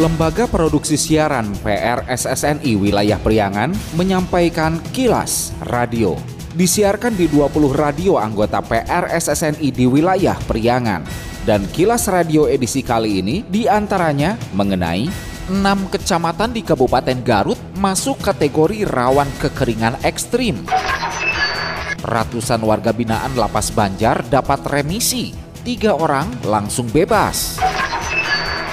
Lembaga Produksi Siaran PRSSNI Wilayah Priangan menyampaikan kilas radio. Disiarkan di 20 radio anggota PRSSNI di wilayah Priangan. Dan kilas radio edisi kali ini di antaranya mengenai 6 kecamatan di Kabupaten Garut masuk kategori rawan kekeringan ekstrim. Ratusan warga binaan Lapas Banjar dapat remisi, tiga orang langsung bebas.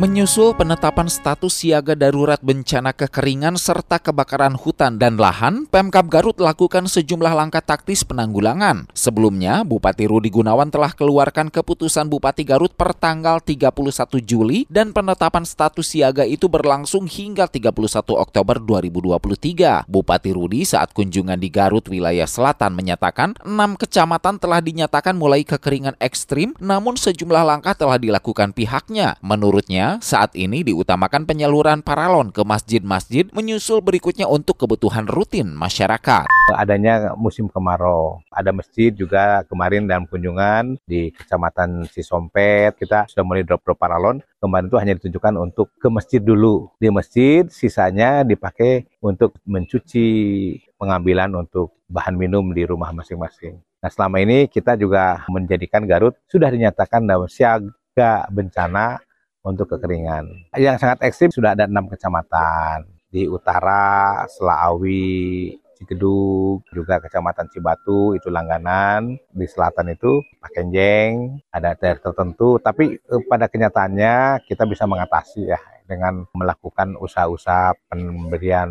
Menyusul penetapan status siaga darurat bencana kekeringan serta kebakaran hutan dan lahan, Pemkab Garut lakukan sejumlah langkah taktis penanggulangan. Sebelumnya, Bupati Rudi Gunawan telah keluarkan keputusan Bupati Garut per tanggal 31 Juli dan penetapan status siaga itu berlangsung hingga 31 Oktober 2023. Bupati Rudi saat kunjungan di Garut wilayah selatan menyatakan 6 kecamatan telah dinyatakan mulai kekeringan ekstrim namun sejumlah langkah telah dilakukan pihaknya. Menurutnya, saat ini diutamakan penyaluran paralon ke masjid-masjid menyusul berikutnya untuk kebutuhan rutin masyarakat. Adanya musim kemarau, ada masjid juga kemarin dalam kunjungan di Kecamatan Cisompet, kita sudah mulai drop-drop paralon. Kemarin itu hanya ditujukan untuk ke masjid dulu. Di masjid sisanya dipakai untuk mencuci pengambilan untuk bahan minum di rumah masing-masing. Nah selama ini kita juga menjadikan Garut sudah dinyatakan dalam siaga bencana untuk kekeringan. Yang sangat ekstrim sudah ada enam kecamatan. Di utara, Selaawi, Cigedug, juga kecamatan Cibatu itu langganan, di selatan itu Pakenjeng, ada daerah tertentu, tapi eh, pada kenyataannya kita bisa mengatasi ya dengan melakukan usaha-usaha pemberian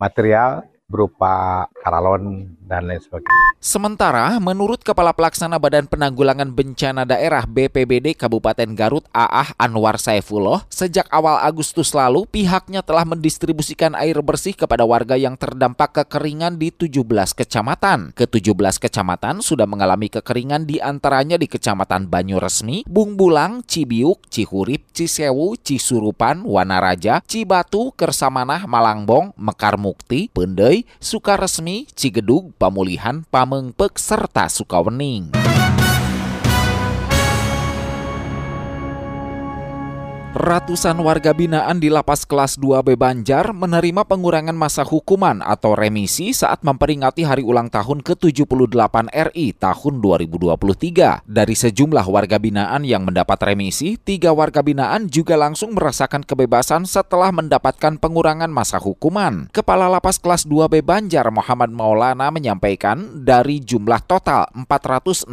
material berupa paralon dan lain sebagainya. Sementara, menurut Kepala Pelaksana Badan Penanggulangan Bencana Daerah BPBD Kabupaten Garut Aah Anwar Saifullah, sejak awal Agustus lalu pihaknya telah mendistribusikan air bersih kepada warga yang terdampak kekeringan di 17 kecamatan. Ke-17 kecamatan sudah mengalami kekeringan di antaranya di Kecamatan Banyuresmi, Bungbulang, Cibiuk, Cihurip, Cisewu, Cisurupan, Wanaraja, Cibatu, Kersamanah, Malangbong, Mekar Mukti, Pendei, Sukaresmi, Cigedug, Pamulihan, Pamengpek, serta Sukawening. Ratusan warga binaan di Lapas Kelas 2B Banjar menerima pengurangan masa hukuman atau remisi saat memperingati hari ulang tahun ke-78 RI tahun 2023. Dari sejumlah warga binaan yang mendapat remisi, tiga warga binaan juga langsung merasakan kebebasan setelah mendapatkan pengurangan masa hukuman. Kepala Lapas Kelas 2B Banjar Muhammad Maulana menyampaikan dari jumlah total 463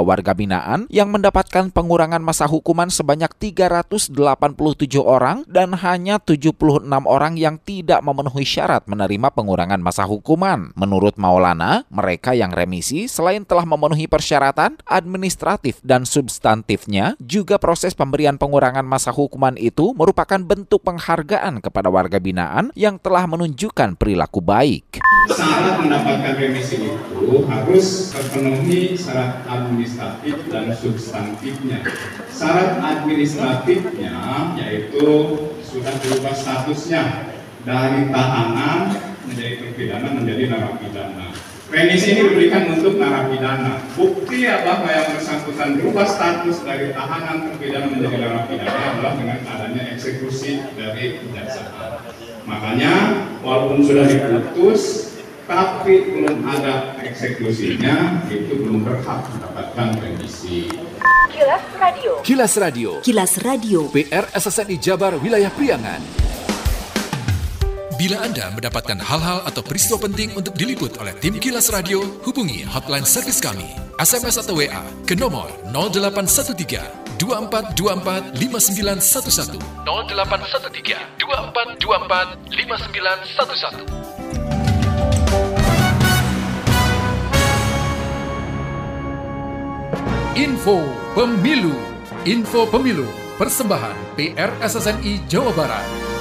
warga binaan yang mendapatkan pengurangan masa hukuman sebanyak 300 87 orang dan hanya 76 orang yang tidak memenuhi syarat menerima pengurangan masa hukuman. Menurut Maulana, mereka yang remisi selain telah memenuhi persyaratan administratif dan substantifnya, juga proses pemberian pengurangan masa hukuman itu merupakan bentuk penghargaan kepada warga binaan yang telah menunjukkan perilaku baik. Syarat mendapatkan remisi itu harus terpenuhi syarat administratif dan substantifnya. Syarat administratifnya yaitu sudah berubah statusnya dari tahanan menjadi terpidana menjadi narapidana. Remisi ini diberikan untuk narapidana. Bukti bahwa yang bersangkutan berubah status dari tahanan terpidana menjadi narapidana adalah dengan adanya eksekusi dari kejaksaan. Makanya walaupun sudah diputus tapi belum ada eksekusinya itu belum berhak mendapatkan remisi. Kilas Radio. Kilas Radio. Kilas Radio. PR SSNI Jabar Wilayah Priangan. Bila Anda mendapatkan hal-hal atau peristiwa penting untuk diliput oleh tim Kilas Radio, hubungi hotline servis kami, SMS atau WA ke nomor 0813 2424 5911 0813 2424 5911 Info Pemilu. Info Pemilu. Persembahan PR SSNI Jawa Barat.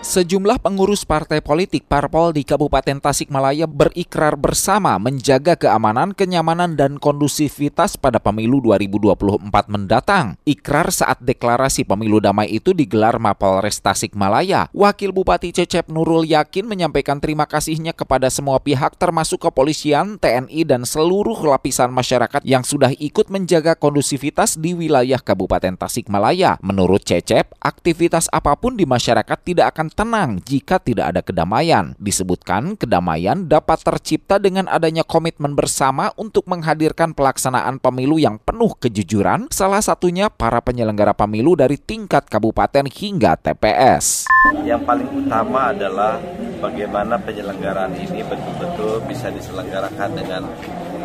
Sejumlah pengurus partai politik parpol di Kabupaten Tasikmalaya berikrar bersama menjaga keamanan, kenyamanan, dan kondusivitas pada pemilu 2024 mendatang. Ikrar saat deklarasi pemilu damai itu digelar Mapolres Tasikmalaya. Wakil Bupati Cecep Nurul Yakin menyampaikan terima kasihnya kepada semua pihak termasuk kepolisian, TNI, dan seluruh lapisan masyarakat yang sudah ikut menjaga kondusivitas di wilayah Kabupaten Tasikmalaya. Menurut Cecep, aktivitas apa pun di masyarakat tidak akan tenang jika tidak ada kedamaian. Disebutkan kedamaian dapat tercipta dengan adanya komitmen bersama untuk menghadirkan pelaksanaan pemilu yang penuh kejujuran, salah satunya para penyelenggara pemilu dari tingkat kabupaten hingga TPS. Yang paling utama adalah bagaimana penyelenggaraan ini betul-betul bisa diselenggarakan dengan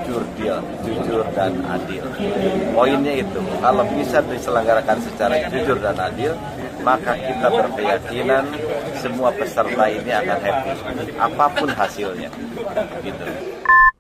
jurdil, jujur dan adil. Poinnya itu, kalau bisa diselenggarakan secara jujur dan adil, maka kita berkeyakinan semua peserta ini akan happy, apa pun hasilnya. Gitu.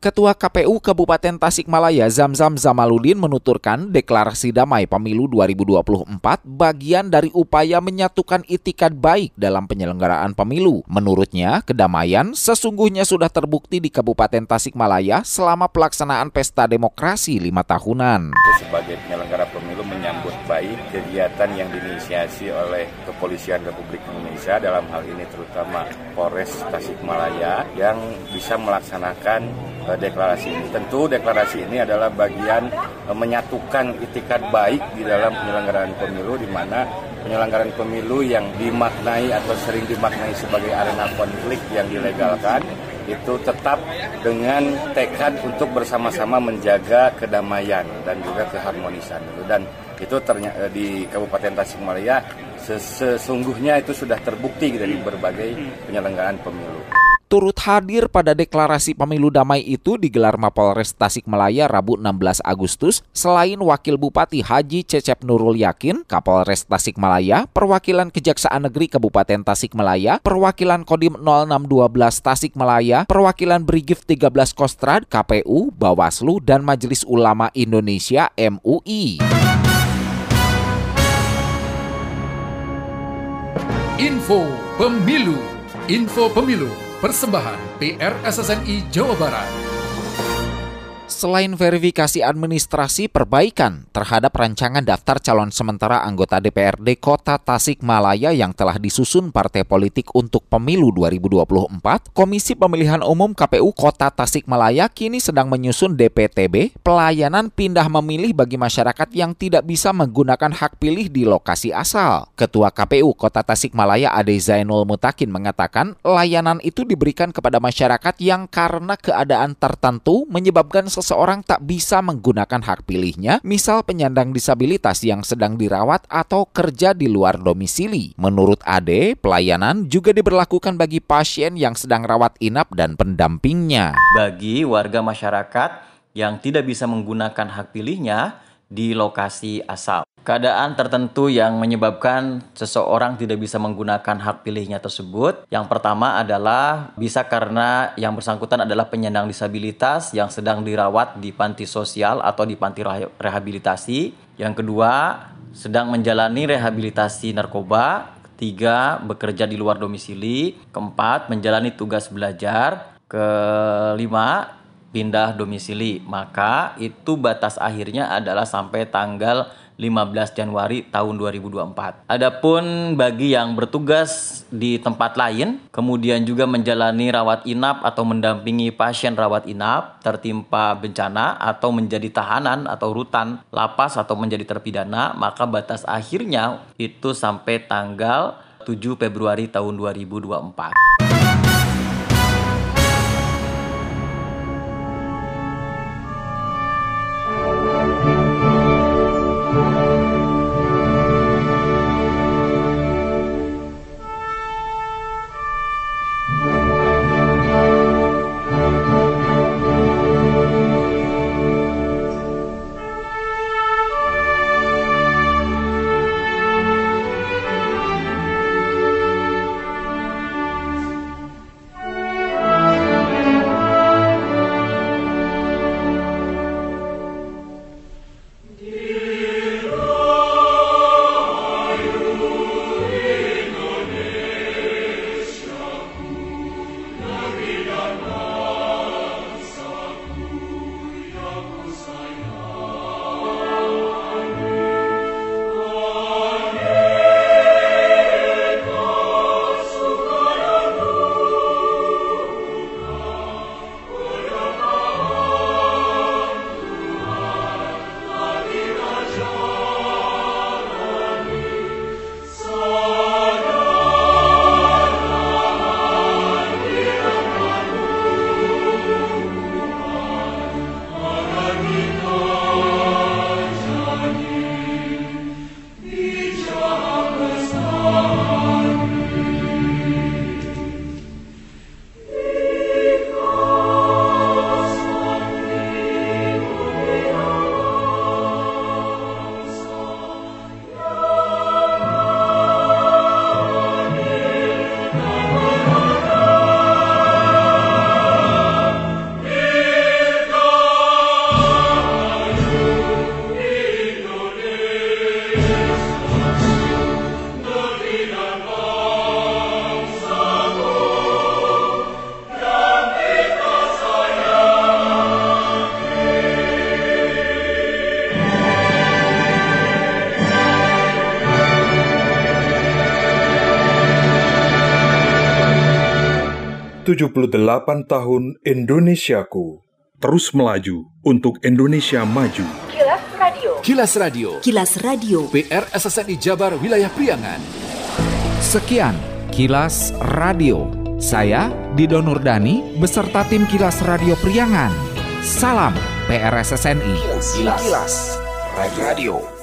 Ketua KPU Kabupaten Tasikmalaya Zamzam Zamaludin menuturkan deklarasi damai pemilu 2024 bagian dari upaya menyatukan itikat baik dalam penyelenggaraan pemilu. Menurutnya, kedamaian sesungguhnya sudah terbukti di Kabupaten Tasikmalaya selama pelaksanaan pesta demokrasi lima tahunan. Sebagai penyelenggara pemilu baik kegiatan yang diinisiasi oleh Kepolisian Republik Indonesia dalam hal ini terutama Polres Tasikmalaya yang bisa melaksanakan deklarasi ini. Tentu deklarasi ini adalah bagian menyatukan itikat baik di dalam penyelenggaraan pemilu di mana penyelenggaraan pemilu yang dimaknai atau sering dimaknai sebagai arena konflik yang dilegalkan itu tetap dengan tekad untuk bersama-sama menjaga kedamaian dan juga keharmonisan dan itu ternyata di Kabupaten Tasikmalaya sesungguhnya itu sudah terbukti dari berbagai penyelenggaraan pemilu turut hadir pada deklarasi pemilu damai itu digelar Mapolres Tasikmalaya Rabu 16 Agustus selain Wakil Bupati Haji Cecep Nurul Yakin, Kapolres Tasikmalaya, Perwakilan Kejaksaan Negeri Kabupaten Tasikmalaya, Perwakilan Kodim 0612 Tasikmalaya, Perwakilan Brigif 13 Kostrad, KPU, Bawaslu, dan Majelis Ulama Indonesia MUI. Info Pemilu Info Pemilu Persembahan PRSSNI Jawa Barat. Selain verifikasi administrasi perbaikan terhadap rancangan daftar calon sementara anggota DPRD Kota Tasikmalaya yang telah disusun partai politik untuk pemilu 2024, Komisi Pemilihan Umum KPU Kota Tasikmalaya kini sedang menyusun DPTB, pelayanan pindah memilih bagi masyarakat yang tidak bisa menggunakan hak pilih di lokasi asal. Ketua KPU Kota Tasikmalaya Ade Zainul Mutakin mengatakan layanan itu diberikan kepada masyarakat yang karena keadaan tertentu menyebabkan seseorang tak bisa menggunakan hak pilihnya, misal penyandang disabilitas yang sedang dirawat atau kerja di luar domisili. Menurut Ade, pelayanan juga diberlakukan bagi pasien yang sedang rawat inap dan pendampingnya. Bagi warga masyarakat yang tidak bisa menggunakan hak pilihnya di lokasi asal keadaan tertentu yang menyebabkan seseorang tidak bisa menggunakan hak pilihnya tersebut. Yang pertama adalah bisa karena yang bersangkutan adalah penyandang disabilitas yang sedang dirawat di panti sosial atau di panti rehabilitasi. Yang kedua, sedang menjalani rehabilitasi narkoba. Ketiga, bekerja di luar domisili. Keempat, menjalani tugas belajar. Kelima, pindah domisili. Maka itu batas akhirnya adalah sampai tanggal 15 Januari tahun 2024. Adapun bagi yang bertugas di tempat lain, kemudian juga menjalani rawat inap atau mendampingi pasien rawat inap tertimpa bencana atau menjadi tahanan atau rutan lapas atau menjadi terpidana, maka batas akhirnya itu sampai tanggal 7 Februari tahun 2024. 78 tahun Indonesiaku terus melaju untuk Indonesia maju. Kilas Radio. Kilas Radio. Kilas Radio. PR SSNI Jabar Wilayah Priangan. Sekian Kilas Radio. Saya Dido Nurdani beserta tim Kilas Radio Priangan. Salam PRSSNI. Kilas, Kilas Radio.